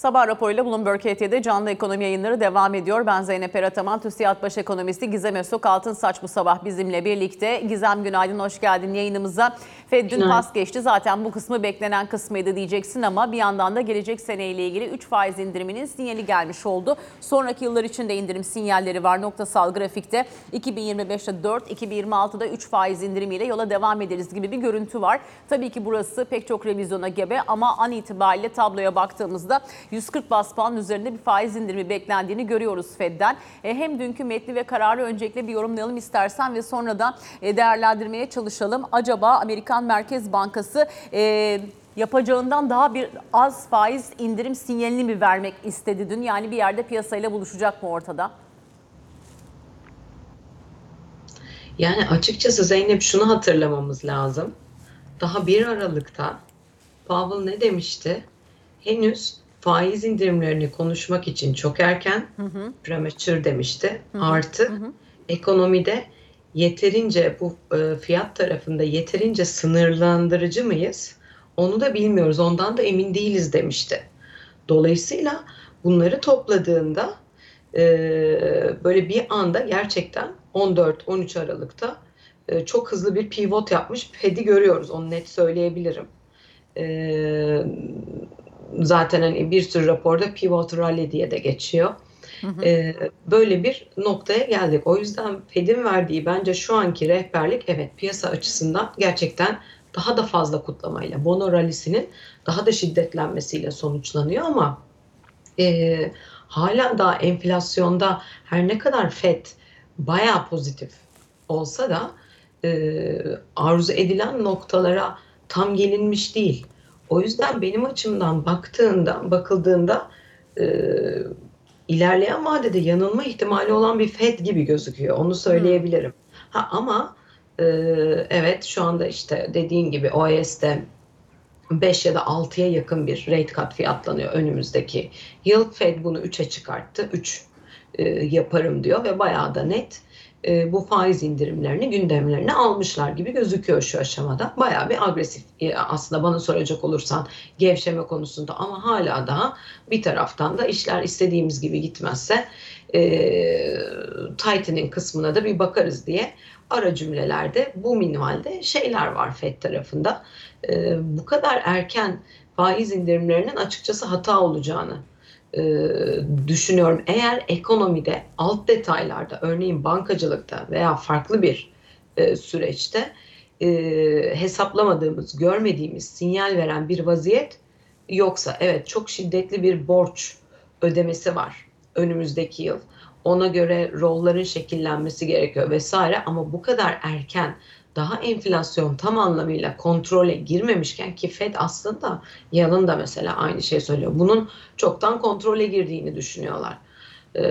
Sabah raporuyla Bloomberg HT'de canlı ekonomi yayınları devam ediyor. Ben Zeynep Erataman, TÜSİAD Baş Ekonomisti Gizem Öztok Altınsaç bu sabah bizimle birlikte. Gizem günaydın, hoş geldin yayınımıza. Fed dün pas geçti. Zaten bu kısmı beklenen kısmıydı diyeceksin ama bir yandan da gelecek seneyle ilgili 3 faiz indiriminin sinyali gelmiş oldu. Sonraki yıllar için de indirim sinyalleri var. Noktasal grafikte 2025'te 4, 2026'da 3 faiz indirimiyle yola devam ederiz gibi bir görüntü var. Tabii ki burası pek çok revizyona gebe ama an itibariyle tabloya baktığımızda 140 bas puan üzerinde bir faiz indirimi beklendiğini görüyoruz Fed'den. E, hem dünkü metni ve kararı öncelikle bir yorumlayalım istersen ve sonra da e, değerlendirmeye çalışalım. Acaba Amerikan Merkez Bankası e, yapacağından daha bir az faiz indirim sinyalini mi vermek istedi dün? Yani bir yerde piyasayla buluşacak mı ortada? Yani açıkçası Zeynep şunu hatırlamamız lazım. Daha 1 Aralık'ta Powell ne demişti? Henüz faiz indirimlerini konuşmak için çok erken, premature demişti. Artı ekonomide yeterince bu e, fiyat tarafında yeterince sınırlandırıcı mıyız? Onu da bilmiyoruz. Ondan da emin değiliz demişti. Dolayısıyla bunları topladığında e, böyle bir anda gerçekten 14-13 Aralık'ta e, çok hızlı bir pivot yapmış Fed'i görüyoruz. Onu net söyleyebilirim. E, zaten hani bir sürü raporda pivot rally diye de geçiyor. E, böyle bir noktaya geldik. O yüzden Fed'in verdiği bence şu anki rehberlik evet piyasa açısından gerçekten daha da fazla kutlamayla, bono rallisinin daha da şiddetlenmesiyle sonuçlanıyor ama e, hala da enflasyonda her ne kadar FED bayağı pozitif olsa da e, arzu edilen noktalara tam gelinmiş değil. O yüzden benim açımdan baktığında, bakıldığında e, ilerleyen vadede yanılma ihtimali olan bir FED gibi gözüküyor. Onu söyleyebilirim. Ha ama e, evet şu anda işte dediğin gibi OES'te 5 ya da 6'ya yakın bir rate cut fiyatlanıyor önümüzdeki yıl. Fed bunu 3'e çıkarttı. 3 e, yaparım diyor ve bayağı da net e, bu faiz indirimlerini gündemlerine almışlar gibi gözüküyor şu aşamada. Bayağı bir agresif e, aslında bana soracak olursan gevşeme konusunda ama hala daha bir taraftan da işler istediğimiz gibi gitmezse e, tightening kısmına da bir bakarız diye ara cümlelerde bu minvalde şeyler var FED tarafında. E, bu kadar erken faiz indirimlerinin açıkçası hata olacağını e, düşünüyorum. Eğer ekonomide alt detaylarda örneğin bankacılıkta veya farklı bir e, süreçte e, hesaplamadığımız, görmediğimiz sinyal veren bir vaziyet yoksa evet çok şiddetli bir borç ödemesi var önümüzdeki yıl. Ona göre rolların şekillenmesi gerekiyor vesaire ama bu kadar erken daha enflasyon tam anlamıyla kontrole girmemişken ki Fed aslında yalın da mesela aynı şey söylüyor. Bunun çoktan kontrole girdiğini düşünüyorlar. Ee,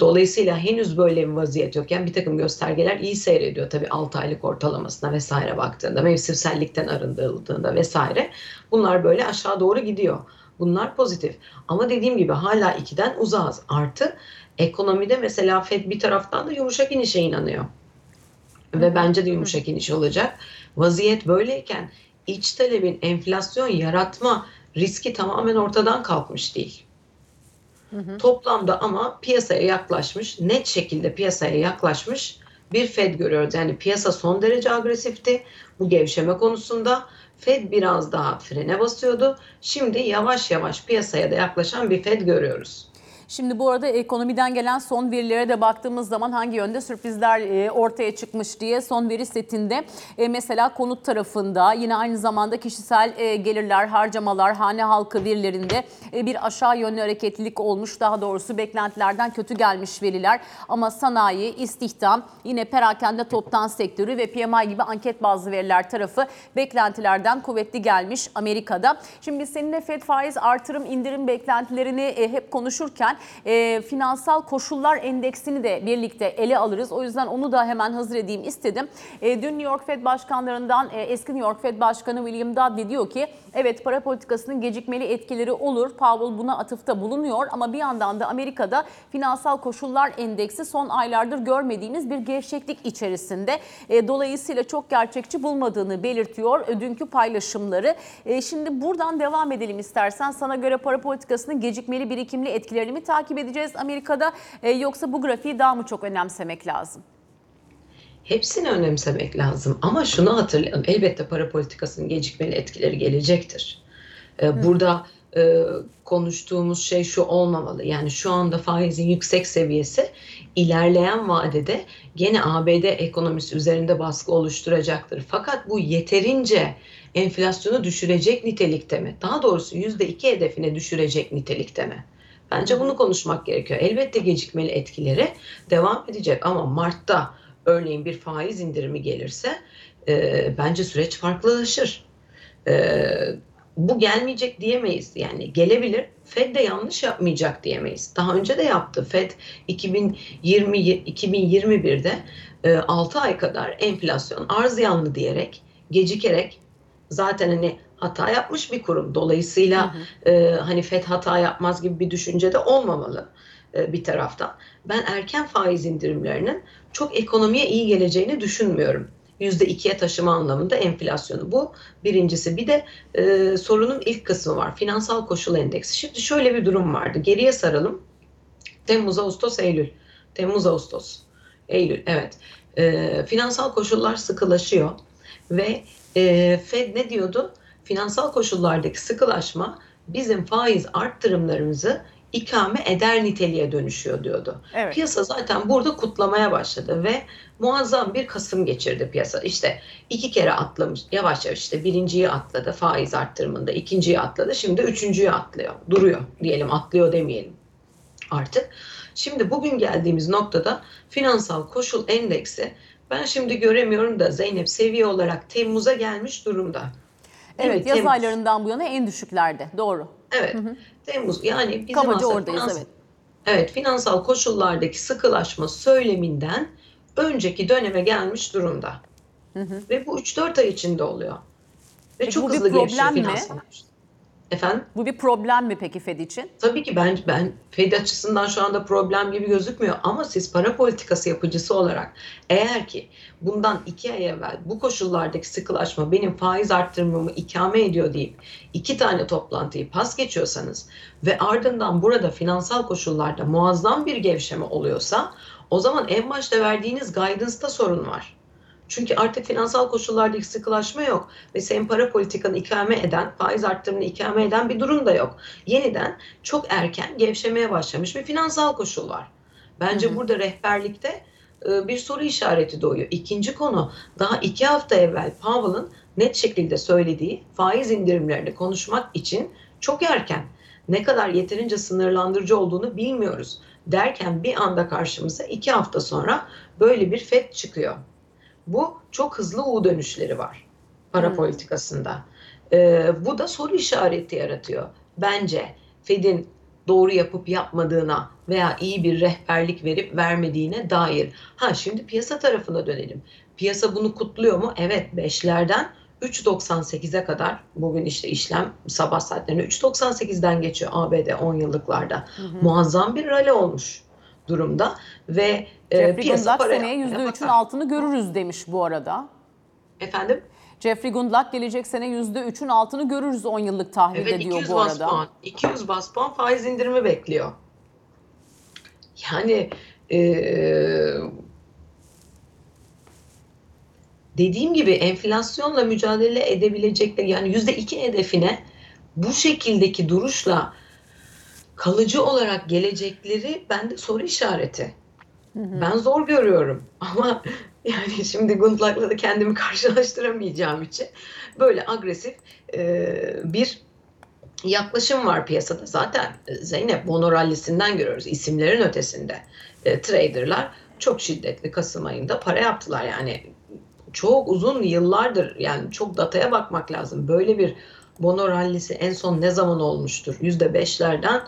dolayısıyla henüz böyle bir vaziyet yok. Yani bir takım göstergeler iyi seyrediyor tabii 6 aylık ortalamasına vesaire baktığında, mevsimsellikten arındırıldığında vesaire. Bunlar böyle aşağı doğru gidiyor. Bunlar pozitif. Ama dediğim gibi hala 2'den uzağız. Artı ekonomide mesela Fed bir taraftan da yumuşak inişe inanıyor ve bence de yumuşak iniş olacak. Vaziyet böyleyken iç talebin enflasyon yaratma riski tamamen ortadan kalkmış değil. Toplamda ama piyasaya yaklaşmış, net şekilde piyasaya yaklaşmış bir Fed görüyoruz. Yani piyasa son derece agresifti bu gevşeme konusunda. Fed biraz daha frene basıyordu. Şimdi yavaş yavaş piyasaya da yaklaşan bir Fed görüyoruz. Şimdi bu arada ekonomiden gelen son verilere de baktığımız zaman hangi yönde sürprizler e, ortaya çıkmış diye son veri setinde e, mesela konut tarafında yine aynı zamanda kişisel e, gelirler, harcamalar, hane halkı verilerinde bir aşağı yönlü hareketlilik olmuş. Daha doğrusu beklentilerden kötü gelmiş veriler ama sanayi, istihdam, yine perakende toptan sektörü ve PMI gibi anket bazı veriler tarafı beklentilerden kuvvetli gelmiş Amerika'da. Şimdi biz seninle FED faiz artırım indirim beklentilerini hep konuşurken e, finansal koşullar endeksini de birlikte ele alırız. O yüzden onu da hemen hazır edeyim istedim. E, dün New York Fed başkanlarından e, eski New York Fed Başkanı William Dudley diyor ki evet para politikasının gecikmeli etkileri olur. Powell buna atıfta bulunuyor ama bir yandan da Amerika'da finansal koşullar endeksi son aylardır görmediğimiz bir gevşeklik içerisinde. E, dolayısıyla çok gerçekçi bulmadığını belirtiyor dünkü paylaşımları. E, şimdi buradan devam edelim istersen. Sana göre para politikasının gecikmeli birikimli etkilerini mi takip edeceğiz Amerika'da e, yoksa bu grafiği daha mı çok önemsemek lazım? Hepsini önemsemek lazım ama şunu hatırlayalım. Elbette para politikasının gecikmeli etkileri gelecektir. Ee, Burada e, konuştuğumuz şey şu olmamalı. Yani şu anda faizin yüksek seviyesi ilerleyen vadede gene ABD ekonomisi üzerinde baskı oluşturacaktır. Fakat bu yeterince enflasyonu düşürecek nitelikte mi? Daha doğrusu %2 hedefine düşürecek nitelikte mi? Bence bunu konuşmak gerekiyor. Elbette gecikmeli etkileri devam edecek ama Mart'ta örneğin bir faiz indirimi gelirse e, bence süreç farklılaşır. E, bu gelmeyecek diyemeyiz. Yani gelebilir. Fed de yanlış yapmayacak diyemeyiz. Daha önce de yaptı. Fed 2020 2021'de e, 6 ay kadar enflasyon arz yanlı diyerek gecikerek zaten hani hata yapmış bir kurum. Dolayısıyla e, hani FED hata yapmaz gibi bir düşünce de olmamalı e, bir taraftan. Ben erken faiz indirimlerinin çok ekonomiye iyi geleceğini düşünmüyorum. %2'ye taşıma anlamında enflasyonu. Bu birincisi. Bir de e, sorunun ilk kısmı var. Finansal koşul endeksi. Şimdi şöyle bir durum vardı. Geriye saralım. Temmuz, Ağustos, Eylül. Temmuz, Ağustos. Eylül, evet. E, finansal koşullar sıkılaşıyor. Ve e, Fed ne diyordu? Finansal koşullardaki sıkılaşma bizim faiz arttırımlarımızı ikame eder niteliğe dönüşüyor diyordu. Evet. Piyasa zaten burada kutlamaya başladı ve muazzam bir Kasım geçirdi piyasa. İşte iki kere atlamış, yavaş yavaş işte birinciyi atladı faiz arttırımında, ikinciyi atladı, şimdi üçüncüyü atlıyor, duruyor diyelim, atlıyor demeyelim artık. Şimdi bugün geldiğimiz noktada finansal koşul endeksi ben şimdi göremiyorum da Zeynep seviye olarak Temmuz'a gelmiş durumda. Evet yaz Temmuz. aylarından bu yana en düşüklerde doğru. Evet. Temmuz yani bizim Kabaca aslında oradayız, finans- evet. Evet, finansal koşullardaki sıkılaşma söyleminden önceki döneme gelmiş durumda. Ve bu 3-4 ay içinde oluyor. Ve Peki çok bu bir hızlı gelişiyor problem mi? Efendim? Bu bir problem mi peki Fed için? Tabii ki ben ben Fed açısından şu anda problem gibi gözükmüyor ama siz para politikası yapıcısı olarak eğer ki bundan iki ay evvel bu koşullardaki sıkılaşma benim faiz arttırmamı ikame ediyor deyip iki tane toplantıyı pas geçiyorsanız ve ardından burada finansal koşullarda muazzam bir gevşeme oluyorsa o zaman en başta verdiğiniz guidance'da sorun var. Çünkü artık finansal koşullardaki sıkılaşma yok ve senin para politikanı ikame eden, faiz arttırımını ikame eden bir durum da yok. Yeniden çok erken gevşemeye başlamış bir finansal koşul var. Bence burada rehberlikte e, bir soru işareti doğuyor. İkinci konu daha iki hafta evvel Powell'ın net şekilde söylediği faiz indirimlerini konuşmak için çok erken. Ne kadar yeterince sınırlandırıcı olduğunu bilmiyoruz. Derken bir anda karşımıza iki hafta sonra böyle bir FED çıkıyor. Bu çok hızlı U dönüşleri var para Hmm. politikasında. Ee, bu da soru işareti yaratıyor. Bence Fed'in doğru yapıp yapmadığına veya iyi bir rehberlik verip vermediğine dair. Ha şimdi piyasa tarafına dönelim. Piyasa bunu kutluyor mu? Evet 5'lerden 3.98'e kadar bugün işte işlem sabah saatlerinde 3.98'den geçiyor ABD 10 yıllıklarda. Muazzam bir rally olmuş durumda ve e, piyasa Gundlach seneye yapmaya %3'ün bakar. altını görürüz demiş bu arada. Efendim? Jeffrey Gundlach gelecek sene %3'ün altını görürüz 10 yıllık tahvilde Evet diyor 200 bu arada. puan. 200 bas puan faiz indirimi bekliyor. Yani eee, dediğim gibi enflasyonla mücadele edebilecekleri yani yüzde iki hedefine bu şekildeki duruşla kalıcı olarak gelecekleri bende soru işareti. Ben zor görüyorum ama yani şimdi Gundlach'la da kendimi karşılaştıramayacağım için böyle agresif eee, bir yaklaşım var piyasada. Zaten e, Zeynep Bono rallisinden görüyoruz. İsimlerin ötesinde e, traderlar çok şiddetli Kasım ayında para yaptılar. Yani çok uzun yıllardır yani çok dataya bakmak lazım. Böyle bir Bono rallisi en son ne zaman olmuştur? %5'lerden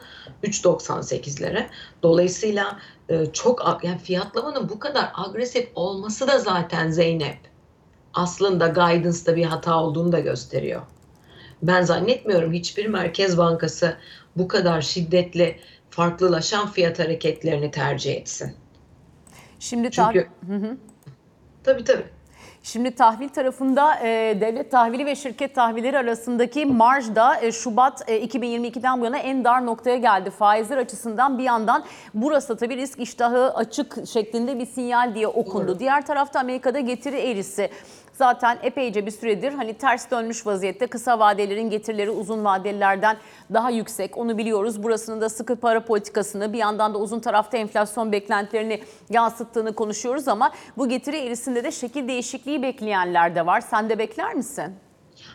3.98'lere. Dolayısıyla e, çok yani fiyatlamanın bu kadar agresif olması da zaten Zeynep aslında guidance'da bir hata olduğunu da gösteriyor. Ben zannetmiyorum hiçbir merkez bankası bu kadar şiddetli farklılaşan fiyat hareketlerini tercih etsin. Şimdi Çünkü tabii tabii. Şimdi tahvil tarafında e, devlet tahvili ve şirket tahvilleri arasındaki marj da e, Şubat e, 2022'den bu yana en dar noktaya geldi. Faizler açısından bir yandan burası tabii risk iştahı açık şeklinde bir sinyal diye okundu. Diğer tarafta Amerika'da getiri eğrisi zaten epeyce bir süredir hani ters dönmüş vaziyette kısa vadelerin getirileri uzun vadelilerden daha yüksek onu biliyoruz. Burasının da sıkı para politikasını bir yandan da uzun tarafta enflasyon beklentilerini yansıttığını konuşuyoruz ama bu getiri eğrisinde de şekil değişikliği bekleyenler de var. Sen de bekler misin?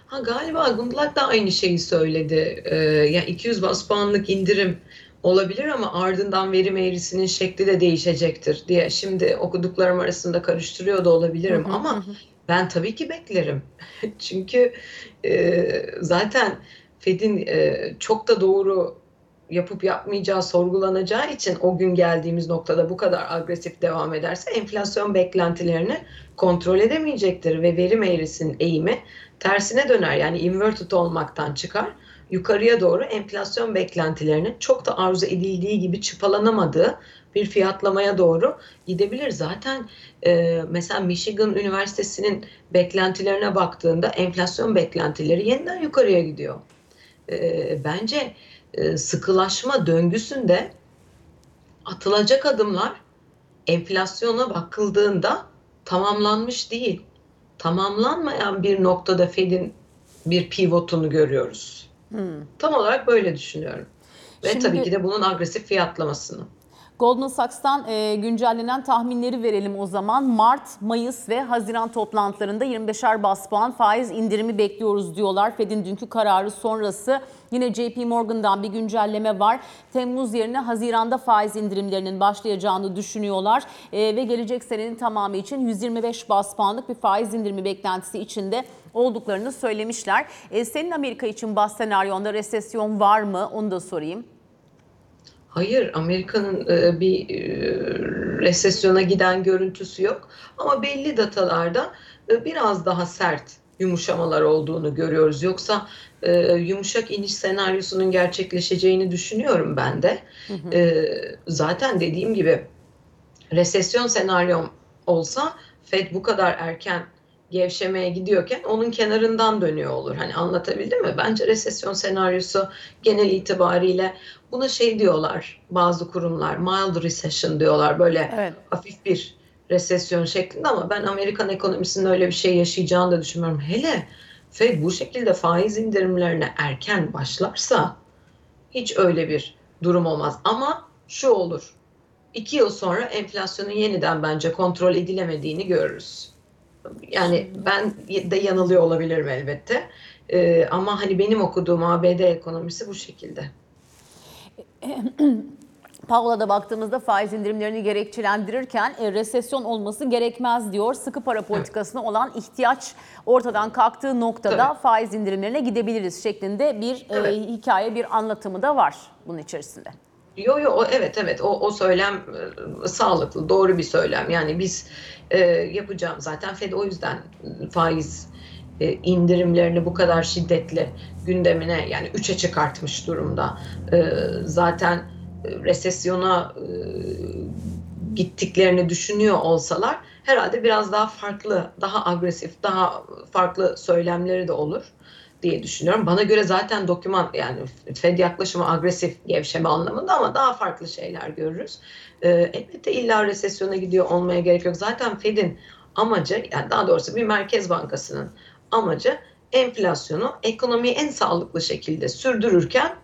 Ha galiba Gundlach da aynı şeyi söyledi. Ee, ya 200 bas puanlık indirim olabilir ama ardından verim eğrisinin şekli de değişecektir diye şimdi okuduklarım arasında karıştırıyor da olabilirim ama ben tabii ki beklerim. Çünkü e, zaten Fed'in e, çok da doğru yapıp yapmayacağı sorgulanacağı için o gün geldiğimiz noktada bu kadar agresif devam ederse enflasyon beklentilerini kontrol edemeyecektir ve verim eğrisinin eğimi tersine döner. Yani inverted olmaktan çıkar. Yukarıya doğru enflasyon beklentilerinin çok da arzu edildiği gibi çıpalanamadığı bir fiyatlamaya doğru gidebilir. Zaten e, mesela Michigan Üniversitesi'nin beklentilerine baktığında enflasyon beklentileri yeniden yukarıya gidiyor. E, bence e, sıkılaşma döngüsünde atılacak adımlar enflasyona bakıldığında tamamlanmış değil. Tamamlanmayan bir noktada Fed'in bir pivotunu görüyoruz. Tam olarak böyle düşünüyorum. Ve Şimdi- tabii ki de bunun agresif fiyatlamasını. Goldman Sachs'tan e, güncellenen tahminleri verelim o zaman. Mart, Mayıs ve Haziran toplantılarında 25'er bas puan faiz indirimi bekliyoruz diyorlar. Fed'in dünkü kararı sonrası yine JP Morgan'dan bir güncelleme var. Temmuz yerine Haziran'da faiz indirimlerinin başlayacağını düşünüyorlar. E, ve gelecek senenin tamamı için 125 bas puanlık bir faiz indirimi beklentisi içinde olduklarını söylemişler. E, senin Amerika için bas senaryonda resesyon var mı? Onu da sorayım. Hayır, Amerika'nın e, bir e, resesyona giden görüntüsü yok. Ama belli datalarda e, biraz daha sert yumuşamalar olduğunu görüyoruz. Yoksa e, yumuşak iniş senaryosunun gerçekleşeceğini düşünüyorum ben de. E, zaten dediğim gibi resesyon senaryom olsa Fed bu kadar erken gevşemeye gidiyorken onun kenarından dönüyor olur. Hani anlatabildim mi? Bence resesyon senaryosu genel itibariyle buna şey diyorlar bazı kurumlar mild recession diyorlar böyle Evet. hafif bir resesyon şeklinde ama ben Amerikan ekonomisinin öyle bir şey yaşayacağını da düşünmüyorum. Hele Fed bu şekilde faiz indirimlerine erken başlarsa hiç öyle bir durum olmaz. Ama şu olur. iki yıl sonra enflasyonun yeniden bence kontrol edilemediğini görürüz. Yani ben de yanılıyor olabilirim elbette. Ee, ama hani benim okuduğum ABD ekonomisi bu şekilde. Powell'a baktığımızda faiz indirimlerini gerekçelendirirken e, resesyon olması gerekmez diyor. Sıkı para politikasına olan ihtiyaç ortadan kalktığı noktada Tabii. faiz indirimlerine gidebiliriz şeklinde bir e, Evet. hikaye, bir anlatımı da var bunun içerisinde. Yo yo evet evet o, o söylem e, sağlıklı doğru bir söylem. Yani biz e, yapacağım zaten Fed o yüzden faiz e, indirimlerini bu kadar şiddetli gündemine yani 3'e çıkartmış durumda. E, zaten e, resesyona e, gittiklerini düşünüyor olsalar herhalde biraz daha farklı, daha agresif, daha farklı söylemleri de olur diye düşünüyorum. Bana göre zaten doküman yani Fed yaklaşımı agresif gevşeme anlamında ama daha farklı şeyler görürüz. Ee, elbette illa resesyona gidiyor olmaya gerek yok. Zaten Fed'in amacı yani daha doğrusu bir merkez bankasının amacı enflasyonu ekonomiyi en sağlıklı şekilde sürdürürken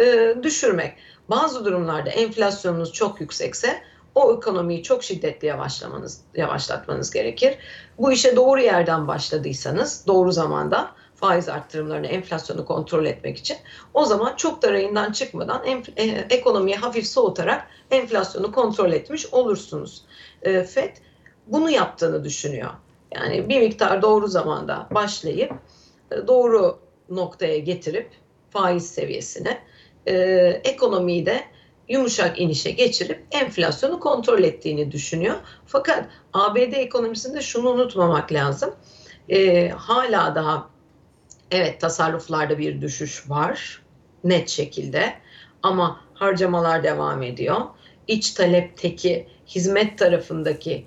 e, düşürmek. Bazı durumlarda enflasyonunuz çok yüksekse o ekonomiyi çok şiddetli yavaşlamanız, yavaşlatmanız gerekir. Bu işe doğru yerden başladıysanız, doğru zamanda faiz arttırımlarını, enflasyonu kontrol etmek için o zaman çok da rayından çıkmadan e, ekonomiyi hafif soğutarak enflasyonu kontrol etmiş olursunuz. E, FED bunu yaptığını düşünüyor. Yani bir miktar doğru zamanda başlayıp e, doğru noktaya getirip faiz seviyesine e, ekonomiyi de yumuşak inişe geçirip enflasyonu kontrol ettiğini düşünüyor. Fakat ABD ekonomisinde şunu unutmamak lazım. E, hala daha evet tasarruflarda bir düşüş var net şekilde ama harcamalar devam ediyor. İç talepteki hizmet tarafındaki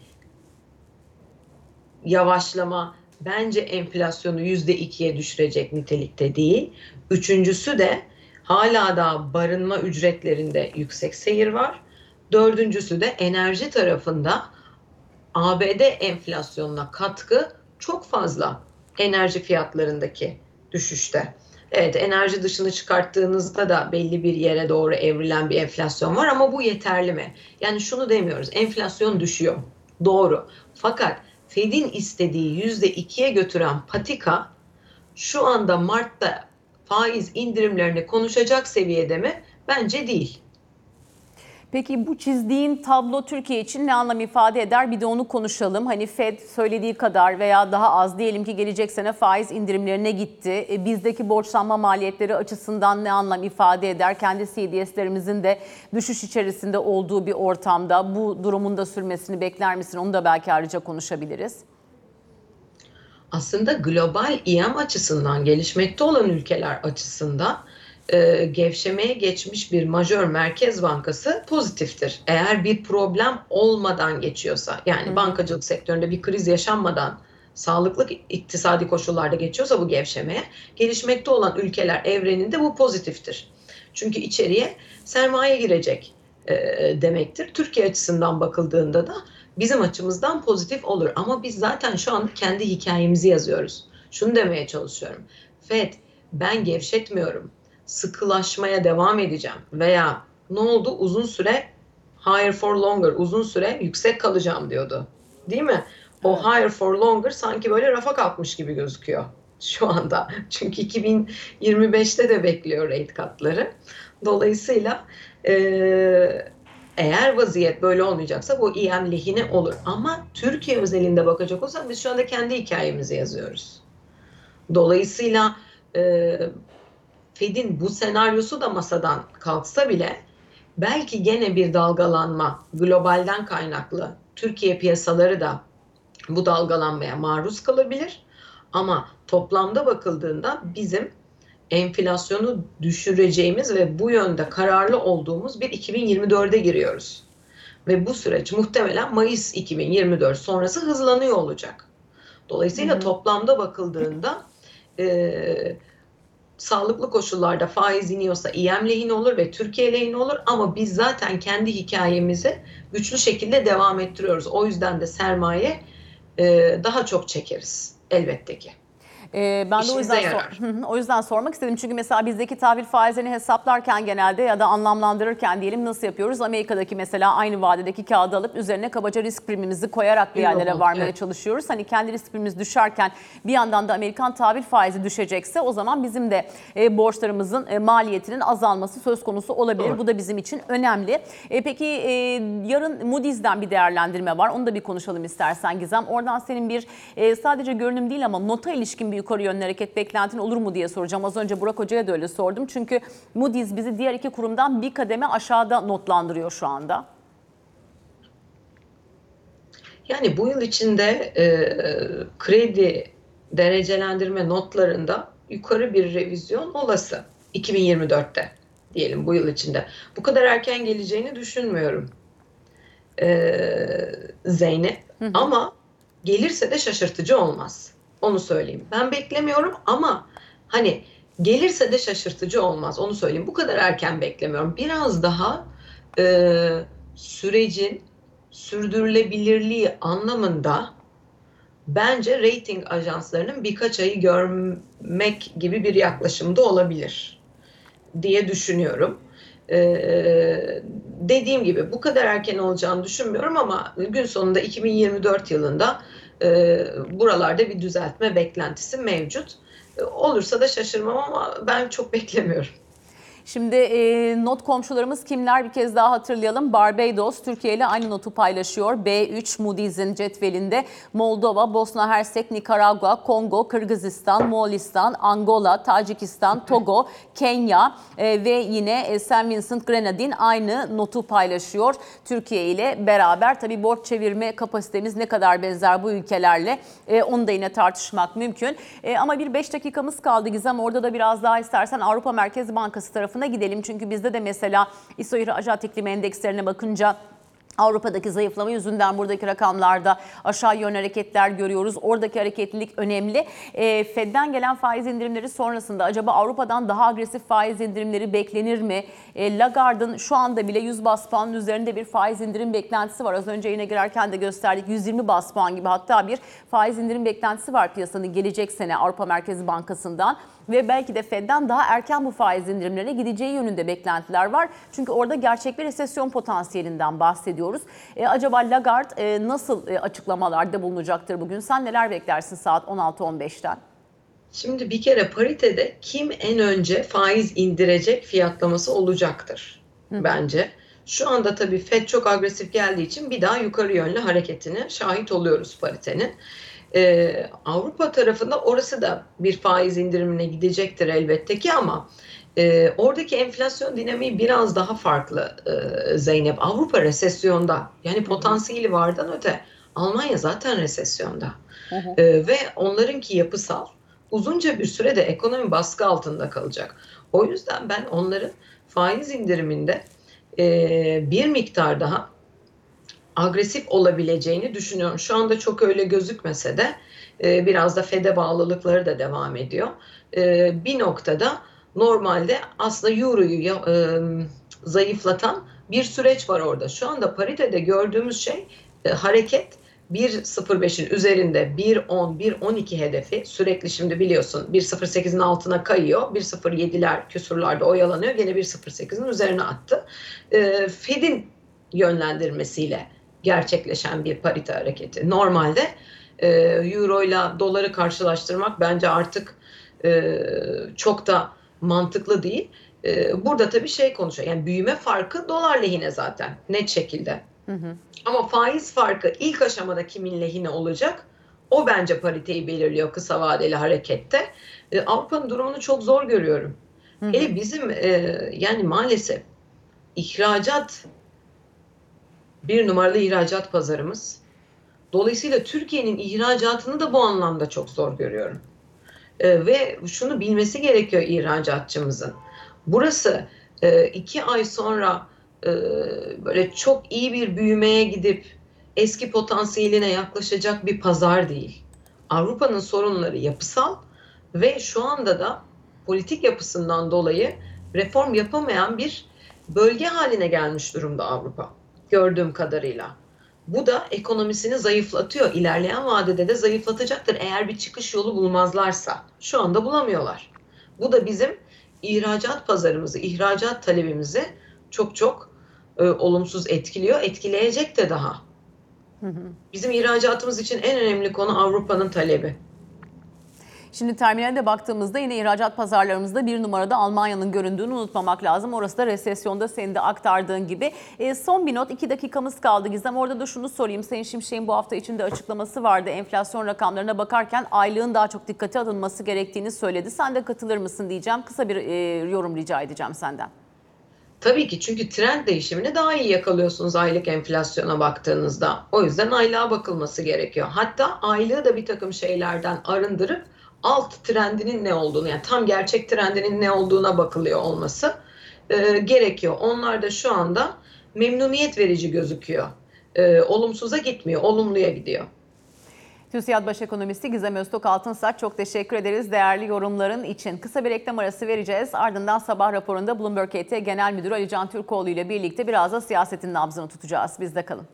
yavaşlama bence enflasyonu yüzde ikiye düşürecek nitelikte değil. Üçüncüsü de hala da barınma ücretlerinde yüksek seyir var. Dördüncüsü de enerji tarafında ABD enflasyonuna katkı çok fazla enerji fiyatlarındaki düşüşte. Evet enerji dışını çıkarttığınızda da belli bir yere doğru evrilen bir enflasyon var ama bu yeterli mi? Yani şunu demiyoruz enflasyon düşüyor doğru fakat Fed'in istediği yüzde ikiye götüren patika şu anda Mart'ta faiz indirimlerini konuşacak seviyede mi? Bence değil. Peki bu çizdiğin tablo Türkiye için ne anlam ifade eder? Bir de onu konuşalım. Hani Fed söylediği kadar veya daha az diyelim ki gelecek sene faiz indirimlerine gitti. E, bizdeki borçlanma maliyetleri açısından ne anlam ifade eder? Kendi CDS'lerimizin de düşüş içerisinde olduğu bir ortamda bu durumun da sürmesini bekler misin? Onu da belki ayrıca konuşabiliriz. Aslında global İM açısından, gelişmekte olan ülkeler açısından e, gevşemeye geçmiş bir majör merkez bankası pozitiftir. Eğer bir problem olmadan geçiyorsa, yani Hı. bankacılık sektöründe bir kriz yaşanmadan sağlıklı iktisadi koşullarda geçiyorsa bu gevşemeye, gelişmekte olan ülkeler evreninde bu pozitiftir. Çünkü içeriye sermaye girecek e, demektir. Türkiye açısından bakıldığında da bizim açımızdan pozitif olur. Ama biz zaten şu anda kendi hikayemizi yazıyoruz. Şunu demeye çalışıyorum. FED ben gevşetmiyorum sıkılaşmaya devam edeceğim veya ne oldu uzun süre higher for longer uzun süre yüksek kalacağım diyordu. Değil mi? O Evet. higher for longer sanki böyle rafa kalkmış gibi gözüküyor şu anda. Çünkü 2025'te de bekliyor rate katları. Dolayısıyla e, eğer vaziyet böyle olmayacaksa bu EM lehine olur. Ama Türkiye özelinde bakacak olsak biz şu anda kendi hikayemizi yazıyoruz. Dolayısıyla e, Fed'in bu senaryosu da masadan kalksa bile belki gene bir dalgalanma globalden kaynaklı Türkiye piyasaları da bu dalgalanmaya maruz kalabilir. Ama toplamda bakıldığında bizim enflasyonu düşüreceğimiz ve bu yönde kararlı olduğumuz bir 2024'e giriyoruz. Ve bu süreç muhtemelen Mayıs 2024 sonrası hızlanıyor olacak. Dolayısıyla Hı hı. toplamda bakıldığında e, sağlıklı koşullarda faiz iniyorsa İM lehine olur ve Türkiye lehine olur ama biz zaten kendi hikayemizi güçlü şekilde devam ettiriyoruz. O yüzden de sermaye e, daha çok çekeriz elbette ki. Ee, ben de o yüzden, yarar. sor- o yüzden sormak istedim. Çünkü mesela bizdeki tahvil faizlerini hesaplarken genelde ya da anlamlandırırken diyelim nasıl yapıyoruz? Amerika'daki mesela aynı vadedeki kağıdı alıp üzerine kabaca risk primimizi koyarak bir yerlere varmaya evet. çalışıyoruz. Hani kendi risk primimiz düşerken bir yandan da Amerikan tahvil faizi düşecekse o zaman bizim de e, borçlarımızın e, maliyetinin azalması söz konusu olabilir. Doğru. Bu da bizim için önemli. E, peki e, yarın Moody's'den bir değerlendirme var. Onu da bir konuşalım istersen Gizem. Oradan senin bir e, sadece görünüm değil ama nota ilişkin bir yukarı yönlü hareket beklentin olur mu diye soracağım. Az önce Burak Hoca'ya da öyle sordum. Çünkü Moody's bizi diğer iki kurumdan bir kademe aşağıda notlandırıyor şu anda. Yani bu yıl içinde e, kredi derecelendirme notlarında yukarı bir revizyon olası 2024'te diyelim bu yıl içinde. Bu kadar erken geleceğini düşünmüyorum e, Zeynep ama gelirse de şaşırtıcı olmaz. Onu söyleyeyim. Ben beklemiyorum ama hani gelirse de şaşırtıcı olmaz. Onu söyleyeyim. Bu kadar erken beklemiyorum. Biraz daha e, sürecin sürdürülebilirliği anlamında bence rating ajanslarının birkaç ayı görmek gibi bir yaklaşımda olabilir diye düşünüyorum. Ee, dediğim gibi bu kadar erken olacağını düşünmüyorum ama gün sonunda 2024 yılında e, buralarda bir düzeltme beklentisi mevcut. E, olursa da şaşırmam ama ben çok beklemiyorum. Şimdi e, not komşularımız kimler bir kez daha hatırlayalım. Barbados Türkiye ile aynı notu paylaşıyor. B3 Moody's'in cetvelinde Moldova, Bosna Hersek, Nikaragua, Kongo, Kırgızistan, Moğolistan, Angola, Tacikistan, Togo, Kenya e, ve yine e, St. Vincent Grenadine aynı notu paylaşıyor. Türkiye ile beraber tabi borç çevirme kapasitemiz ne kadar benzer bu ülkelerle e, onu da yine tartışmak mümkün. E, ama bir 5 dakikamız kaldı Gizem. Orada da biraz daha istersen Avrupa Merkez Bankası tarafına gidelim. Çünkü bizde de mesela İSO İhracat İklimi Endekslerine bakınca Avrupa'daki zayıflama yüzünden buradaki rakamlarda aşağı yönlü hareketler görüyoruz. Oradaki hareketlilik önemli. E, Fed'den gelen faiz indirimleri sonrasında acaba Avrupa'dan daha agresif faiz indirimleri beklenir mi? E, Lagarde'ın şu anda bile 100 bas puanın üzerinde bir faiz indirim beklentisi var. Az önce yine girerken de gösterdik 120 bas puan gibi hatta bir faiz indirim beklentisi var piyasanın gelecek sene Avrupa Merkezi Bankası'ndan ve belki de Fed'den daha erken bu faiz indirimlerine gideceği yönünde beklentiler var. Çünkü orada gerçek bir resesyon potansiyelinden bahsediyoruz. E, acaba Lagarde e, nasıl e, açıklamalarda bulunacaktır bugün? Sen neler beklersin saat 16-15'ten? Şimdi bir kere paritede kim en önce faiz indirecek fiyatlaması olacaktır bence. Şu anda tabii FED çok agresif geldiği için bir daha yukarı yönlü hareketine şahit oluyoruz paritenin. Ee, Avrupa tarafında orası da bir faiz indirimine gidecektir elbette ki ama e, oradaki enflasyon dinamiği biraz daha farklı e, Zeynep. Avrupa resesyonda yani potansiyeli vardan öte Almanya zaten resesyonda E, ve onlarınki yapısal uzunca bir sürede ekonomi baskı altında kalacak. O yüzden ben onların faiz indiriminde e, bir miktar daha agresif olabileceğini düşünüyorum. Şu anda çok öyle gözükmese de e, biraz da FED'e bağlılıkları da devam ediyor. E, bir noktada normalde aslında Euro'yu e, zayıflatan bir süreç var orada. Şu anda paritede gördüğümüz şey e, hareket 1.05'in üzerinde 1.10, 1.12 hedefi sürekli şimdi biliyorsun 1.08'in altına kayıyor. 1.07'ler küsurlarda oyalanıyor. Gene 1.08'in üzerine attı. E, Fed'in yönlendirmesiyle gerçekleşen bir parite hareketi. Normalde e, euro ile doları karşılaştırmak bence artık e, çok da mantıklı değil. E, burada tabii şey konuşuyor. Yani büyüme farkı dolar lehine zaten net şekilde. Hı hı. Ama faiz farkı ilk aşamada kimin lehine olacak? O bence pariteyi belirliyor kısa vadeli harekette. E, Avrupa'nın durumunu çok zor görüyorum. Hı hı. Hele bizim e, yani maalesef ihracat bir numaralı ihracat pazarımız. Dolayısıyla Türkiye'nin ihracatını da bu anlamda çok zor görüyorum. E, ve şunu bilmesi gerekiyor ihracatçımızın. Burası e, iki ay sonra e, böyle çok iyi bir büyümeye gidip eski potansiyeline yaklaşacak bir pazar değil. Avrupa'nın sorunları yapısal ve şu anda da politik yapısından dolayı reform yapamayan bir bölge haline gelmiş durumda Avrupa gördüğüm kadarıyla. Bu da ekonomisini zayıflatıyor. İlerleyen vadede de zayıflatacaktır eğer bir çıkış yolu bulmazlarsa. Şu anda bulamıyorlar. Bu da bizim ihracat pazarımızı, ihracat talebimizi çok çok e, olumsuz etkiliyor. Etkileyecek de daha. Bizim ihracatımız için en önemli konu Avrupa'nın talebi. Şimdi terminale de baktığımızda yine ihracat pazarlarımızda bir numarada Almanya'nın göründüğünü unutmamak lazım. Orası da resesyonda senin de aktardığın gibi. E, son bir not, iki dakikamız kaldı Gizem. Orada da şunu sorayım. Sayın Şimşek'in bu hafta içinde açıklaması vardı. Enflasyon rakamlarına bakarken aylığın daha çok dikkate alınması gerektiğini söyledi. Sen de katılır mısın diyeceğim. Kısa bir e, yorum rica edeceğim senden. Tabii ki çünkü trend değişimini daha iyi yakalıyorsunuz aylık enflasyona baktığınızda. O yüzden aylığa bakılması gerekiyor. Hatta aylığı da bir takım şeylerden arındırıp alt trendinin ne olduğunu yani tam gerçek trendinin ne olduğuna bakılıyor olması e, gerekiyor. Onlar da şu anda memnuniyet verici gözüküyor. E, olumsuza gitmiyor, olumluya gidiyor. TÜSİAD Baş Ekonomisti Gizem Öztok Altınsaç çok teşekkür ederiz değerli yorumların için. Kısa bir reklam arası vereceğiz. Ardından sabah raporunda Bloomberg KT Genel Müdürü Ali Can Türkoğlu ile birlikte biraz da siyasetin nabzını tutacağız. Bizde kalın.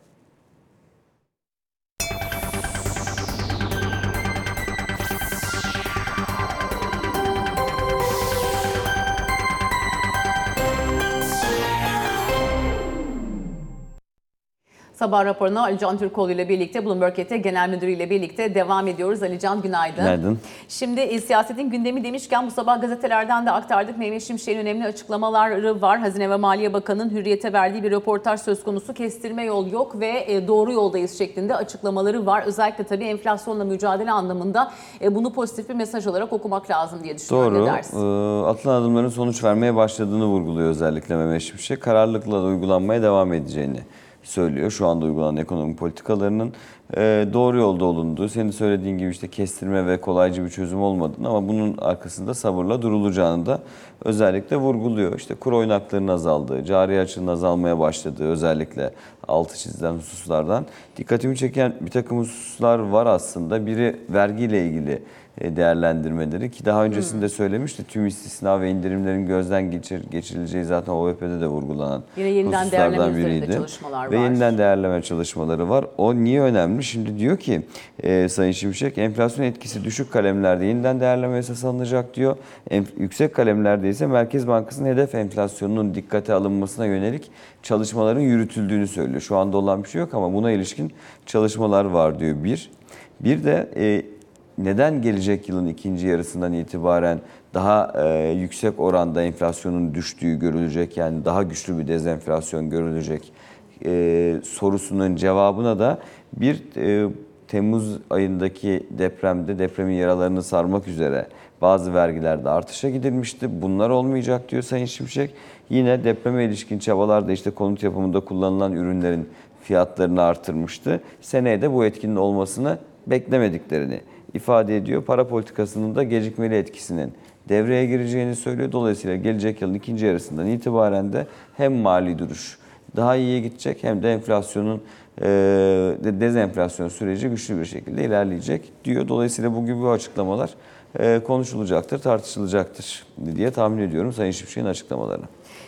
Sabah raporuna Ali Can Türkoğlu ile birlikte Bloomberg ET Genel Müdürü ile birlikte devam ediyoruz. Ali Can günaydın. Günaydın. Şimdi e, siyasetin gündemi demişken bu sabah gazetelerden de aktardık. Mehmet Şimşek'in önemli açıklamaları var. Hazine ve Maliye Bakanı'nın hürriyete verdiği bir röportaj söz konusu. Kestirme yol yok ve e, doğru yoldayız şeklinde açıklamaları var. Özellikle tabii enflasyonla mücadele anlamında e, bunu pozitif bir mesaj olarak okumak lazım diye düşünüyorum. Doğru. Ee, atılan adımların sonuç vermeye başladığını vurguluyor özellikle Mehmet Şimşek. Kararlılıkla da uygulanmaya devam edeceğini söylüyor. Şu anda uygulanan ekonomi politikalarının e, doğru yolda olunduğu, senin söylediğin gibi işte kestirme ve kolaycı bir çözüm olmadığını ama bunun arkasında sabırla durulacağını da özellikle vurguluyor. İşte kur oynaklarının azaldığı, cari açığın azalmaya başladığı özellikle altı çizilen hususlardan dikkatimi çeken bir takım hususlar var aslında. Biri vergiyle ilgili değerlendirmeleri ki daha öncesinde söylemişti tüm istisna ve indirimlerin gözden geçir, geçirileceği zaten OVP'de de vurgulanan Yine yeniden hususlardan biriydi. çalışmalar Ve var. yeniden değerleme çalışmaları var. O niye önemli? Şimdi diyor ki e, Sayın Şimşek enflasyon etkisi düşük kalemlerde yeniden değerleme esas alınacak diyor. Enf- yüksek kalemlerde ise Merkez Bankası'nın hedef enflasyonunun dikkate alınmasına yönelik çalışmaların yürütüldüğünü söylüyor. Şu anda olan bir şey yok ama buna ilişkin çalışmalar var diyor bir. Bir de e, neden gelecek yılın ikinci yarısından itibaren daha e, yüksek oranda enflasyonun düştüğü görülecek yani daha güçlü bir dezenflasyon görülecek e, sorusunun cevabına da bir e, Temmuz ayındaki depremde depremin yaralarını sarmak üzere bazı vergilerde artışa gidilmişti. Bunlar olmayacak diyor Sayın Şimşek. Yine depreme ilişkin çabalarda işte konut yapımında kullanılan ürünlerin fiyatlarını artırmıştı. Seneye de bu etkinin olmasını beklemediklerini ifade ediyor. Para politikasının da gecikmeli etkisinin devreye gireceğini söylüyor. Dolayısıyla gelecek yılın ikinci yarısından itibaren de hem mali duruş daha iyiye gidecek hem de enflasyonun e, de- dezenflasyon süreci güçlü bir şekilde ilerleyecek diyor. Dolayısıyla bu gibi açıklamalar konuşulacaktır, tartışılacaktır diye tahmin ediyorum Sayın Şimşek'in açıklamalarını.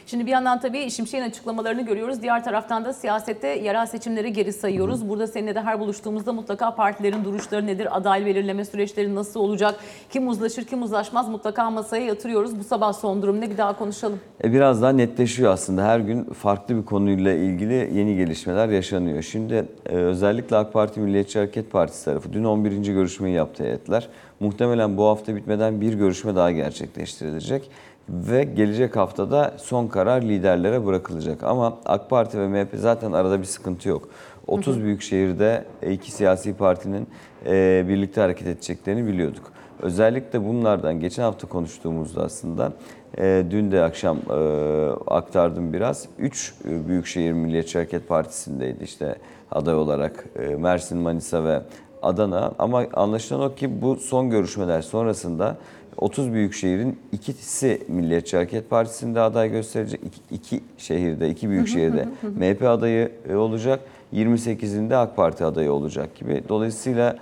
Şimdi bir yandan tabii Şimşek'in açıklamalarını görüyoruz. Diğer taraftan da siyasette yerel seçimleri geri sayıyoruz. Burada seninle de her buluştuğumuzda mutlaka partilerin duruşları nedir, aday belirleme süreçleri nasıl olacak, kim uzlaşır kim uzlaşmaz mutlaka masaya yatırıyoruz. Bu sabah son durum ne bir daha konuşalım. E, Biraz daha netleşiyor aslında. Her gün farklı bir konuyla ilgili yeni gelişmeler yaşanıyor. Şimdi e, özellikle AK Parti Milliyetçi Hareket Partisi tarafı dün 11. görüşmeyi yaptı heyetler. Muhtemelen bu hafta bitmeden bir görüşme daha gerçekleştirilecek. Ve gelecek haftada son karar liderlere bırakılacak. Ama AK Parti ve MHP zaten arada bir sıkıntı yok. 30 büyük şehirde iki siyasi partinin e, birlikte hareket edeceklerini biliyorduk. Özellikle bunlardan geçen hafta konuştuğumuzda aslında e, dün de akşam e, aktardım biraz. Üç e, Büyükşehir Milliyetçi Hareket Partisi'ndeydi işte aday olarak e, Mersin, Manisa ve Adana. Ama anlaşılan o ki bu son görüşmeler sonrasında 30 büyük şehrin ikisi Milliyetçi Hareket Partisi'nde aday gösterecek. İki, iki şehirde, iki büyük şehirde MHP adayı e, olacak. 28'inde AK Parti adayı olacak gibi. Dolayısıyla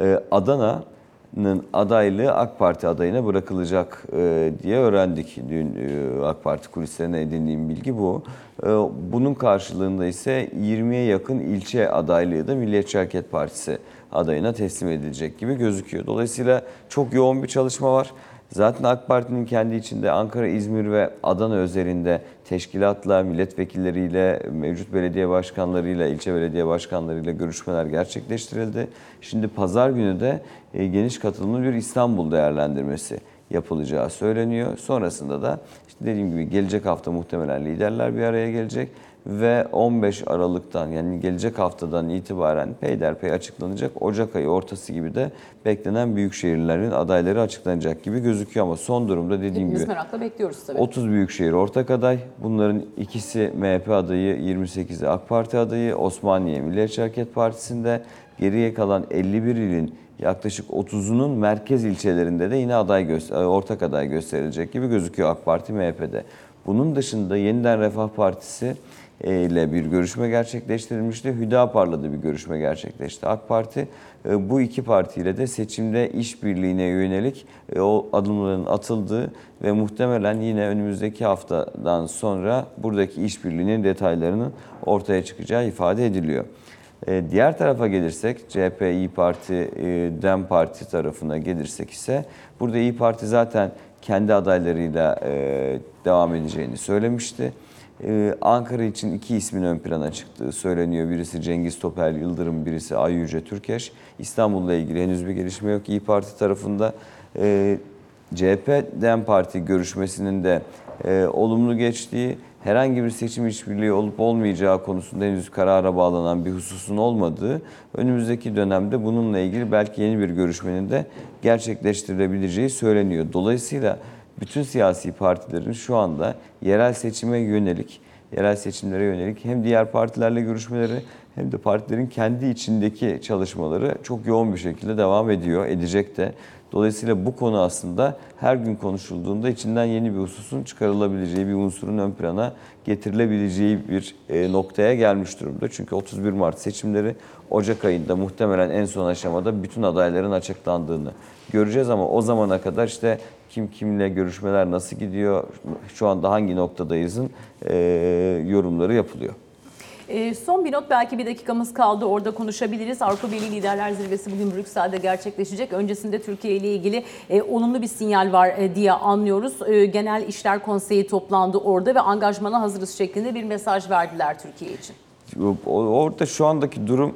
e, Adana'nın adaylığı AK Parti adayına bırakılacak e, diye öğrendik. Dün AK Parti kulislerine edindiğim bilgi bu. Bunun karşılığında ise 20'ye yakın ilçe adaylığı da Milliyetçi Hareket Partisi adayına teslim edilecek gibi gözüküyor. Dolayısıyla çok yoğun bir çalışma var. Zaten AK Parti'nin kendi içinde Ankara, İzmir ve Adana özelinde teşkilatla, milletvekilleriyle, mevcut belediye başkanlarıyla, ilçe belediye başkanlarıyla görüşmeler gerçekleştirildi. Şimdi pazar günü de e, geniş katılımlı bir İstanbul değerlendirmesi yapılacağı söyleniyor. Sonrasında da işte dediğim gibi gelecek hafta muhtemelen liderler bir araya gelecek ve 15 Aralık'tan yani gelecek haftadan itibaren peyderpey açıklanacak. Ocak ayı ortası gibi de beklenen büyük şehirlerin adayları açıklanacak gibi gözüküyor ama son durumda dediğim Hepimiz gibi merakla bekliyoruz tabii. 30 büyükşehir ortak aday. Bunların ikisi MHP adayı, 28'i AK Parti adayı, Osmaniye Milliyetçi Hareket Partisi'nde. Geriye kalan 51 ilin yaklaşık 30'unun merkez ilçelerinde de yine aday göster- ortak aday gösterilecek gibi gözüküyor AK Parti MHP'de. Bunun dışında Yeniden Refah Partisi e, ile bir görüşme gerçekleştirilmişti. Hüdapar'la da bir görüşme gerçekleşti. AK Parti e, bu iki partiyle de seçimde işbirliğine yönelik e, o adımların atıldığı ve muhtemelen yine önümüzdeki haftadan sonra buradaki işbirliğinin detaylarının ortaya çıkacağı ifade ediliyor. E, Diğer tarafa gelirsek CHP, İyi Parti, e, DEM Parti tarafına gelirsek ise burada İyi Parti zaten kendi adaylarıyla e, devam edeceğini söylemişti. Ee, Ankara için iki ismin ön plana çıktığı söyleniyor. Birisi Cengiz Topel Yıldırım, birisi Ay Yüce Türkeş. İstanbul'la ilgili henüz bir gelişme yok İyi Parti tarafında. Ee, CHP DEM Parti görüşmesinin de e, olumlu geçtiği, herhangi bir seçim işbirliği olup olmayacağı konusunda henüz karara bağlanan bir hususun olmadığı, önümüzdeki dönemde bununla ilgili belki yeni bir görüşmenin de gerçekleştirilebileceği söyleniyor. Dolayısıyla bütün siyasi partilerin şu anda yerel seçime yönelik, yerel seçimlere yönelik hem diğer partilerle görüşmeleri hem de partilerin kendi içindeki çalışmaları çok yoğun bir şekilde devam ediyor, edecek de. Dolayısıyla bu konu aslında her gün konuşulduğunda içinden yeni bir hususun çıkarılabileceği, bir unsurun ön plana getirilebileceği bir e, noktaya gelmiş durumda. Çünkü 31 Mart seçimleri Ocak ayında muhtemelen en son aşamada bütün adayların açıklandığını göreceğiz ama o zamana kadar işte kim kimle görüşmeler nasıl gidiyor, şu anda hangi noktadayızın e, yorumları yapılıyor. E, son bir not belki bir dakikamız kaldı orada konuşabiliriz. Avrupa Birliği Liderler Zirvesi bugün Brüksel'de gerçekleşecek. Öncesinde Türkiye ile ilgili e, olumlu bir sinyal var e, diye anlıyoruz. E, Genel İşler Konseyi toplandı orada ve angajmana hazırız şeklinde bir mesaj verdiler Türkiye için. Orada şu andaki durum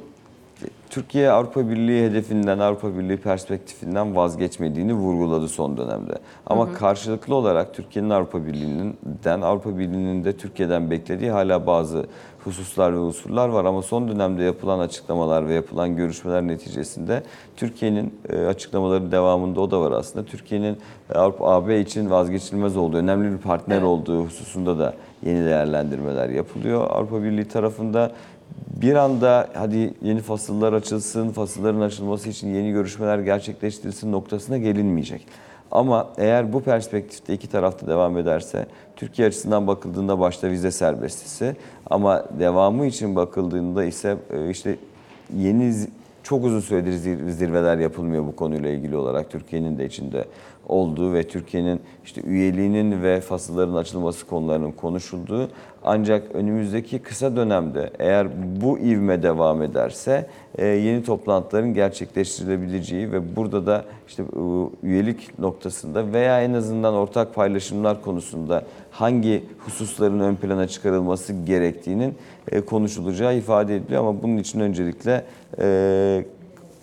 Türkiye Avrupa Birliği hedefinden, Avrupa Birliği perspektifinden vazgeçmediğini vurguladı son dönemde. Ama karşılıklı olarak Türkiye'nin Avrupa Birliği'nden, Avrupa Birliği'nin de Türkiye'den beklediği hala bazı hususlar ve unsurlar var. Ama son dönemde yapılan açıklamalar ve yapılan görüşmeler neticesinde Türkiye'nin e, açıklamaları devamında o da var aslında. Türkiye'nin e, Avrupa AB için vazgeçilmez olduğu, önemli bir partner Evet. olduğu hususunda da yeni değerlendirmeler yapılıyor. Avrupa Birliği tarafında bir anda hadi yeni fasıllar açılsın, fasılların açılması için yeni görüşmeler gerçekleştirilsin noktasına gelinmeyecek. Ama eğer bu perspektifte iki tarafta devam ederse Türkiye açısından bakıldığında başta vize serbestisi ama devamı için bakıldığında ise e, işte yeni çok uzun süredir zir- zirveler yapılmıyor bu konuyla ilgili olarak Türkiye'nin de içinde olduğu ve Türkiye'nin işte üyeliğinin ve fasılların açılması konularının konuşulduğu. Ancak önümüzdeki kısa dönemde eğer bu ivme devam ederse e, yeni toplantıların gerçekleştirilebileceği ve burada da işte e, üyelik noktasında veya en azından ortak paylaşımlar konusunda hangi hususların ön plana çıkarılması gerektiğinin e, konuşulacağı ifade ediliyor. Ama bunun için öncelikle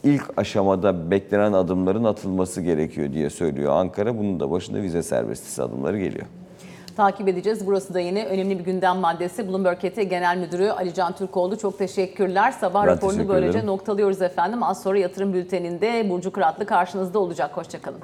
ilk aşamada beklenen adımların atılması gerekiyor diye söylüyor Ankara. Bunun da başında vize serbestisi adımları geliyor. Takip edeceğiz. Burası da yine önemli bir gündem maddesi. Bloomberg ET Genel Müdürü Ali Can Türkoğlu çok teşekkürler. Sabah Ben raporunu teşekkür böylece ederim. noktalıyoruz efendim. Az sonra yatırım bülteninde Burcu Kıratlı karşınızda olacak. Hoşçakalın.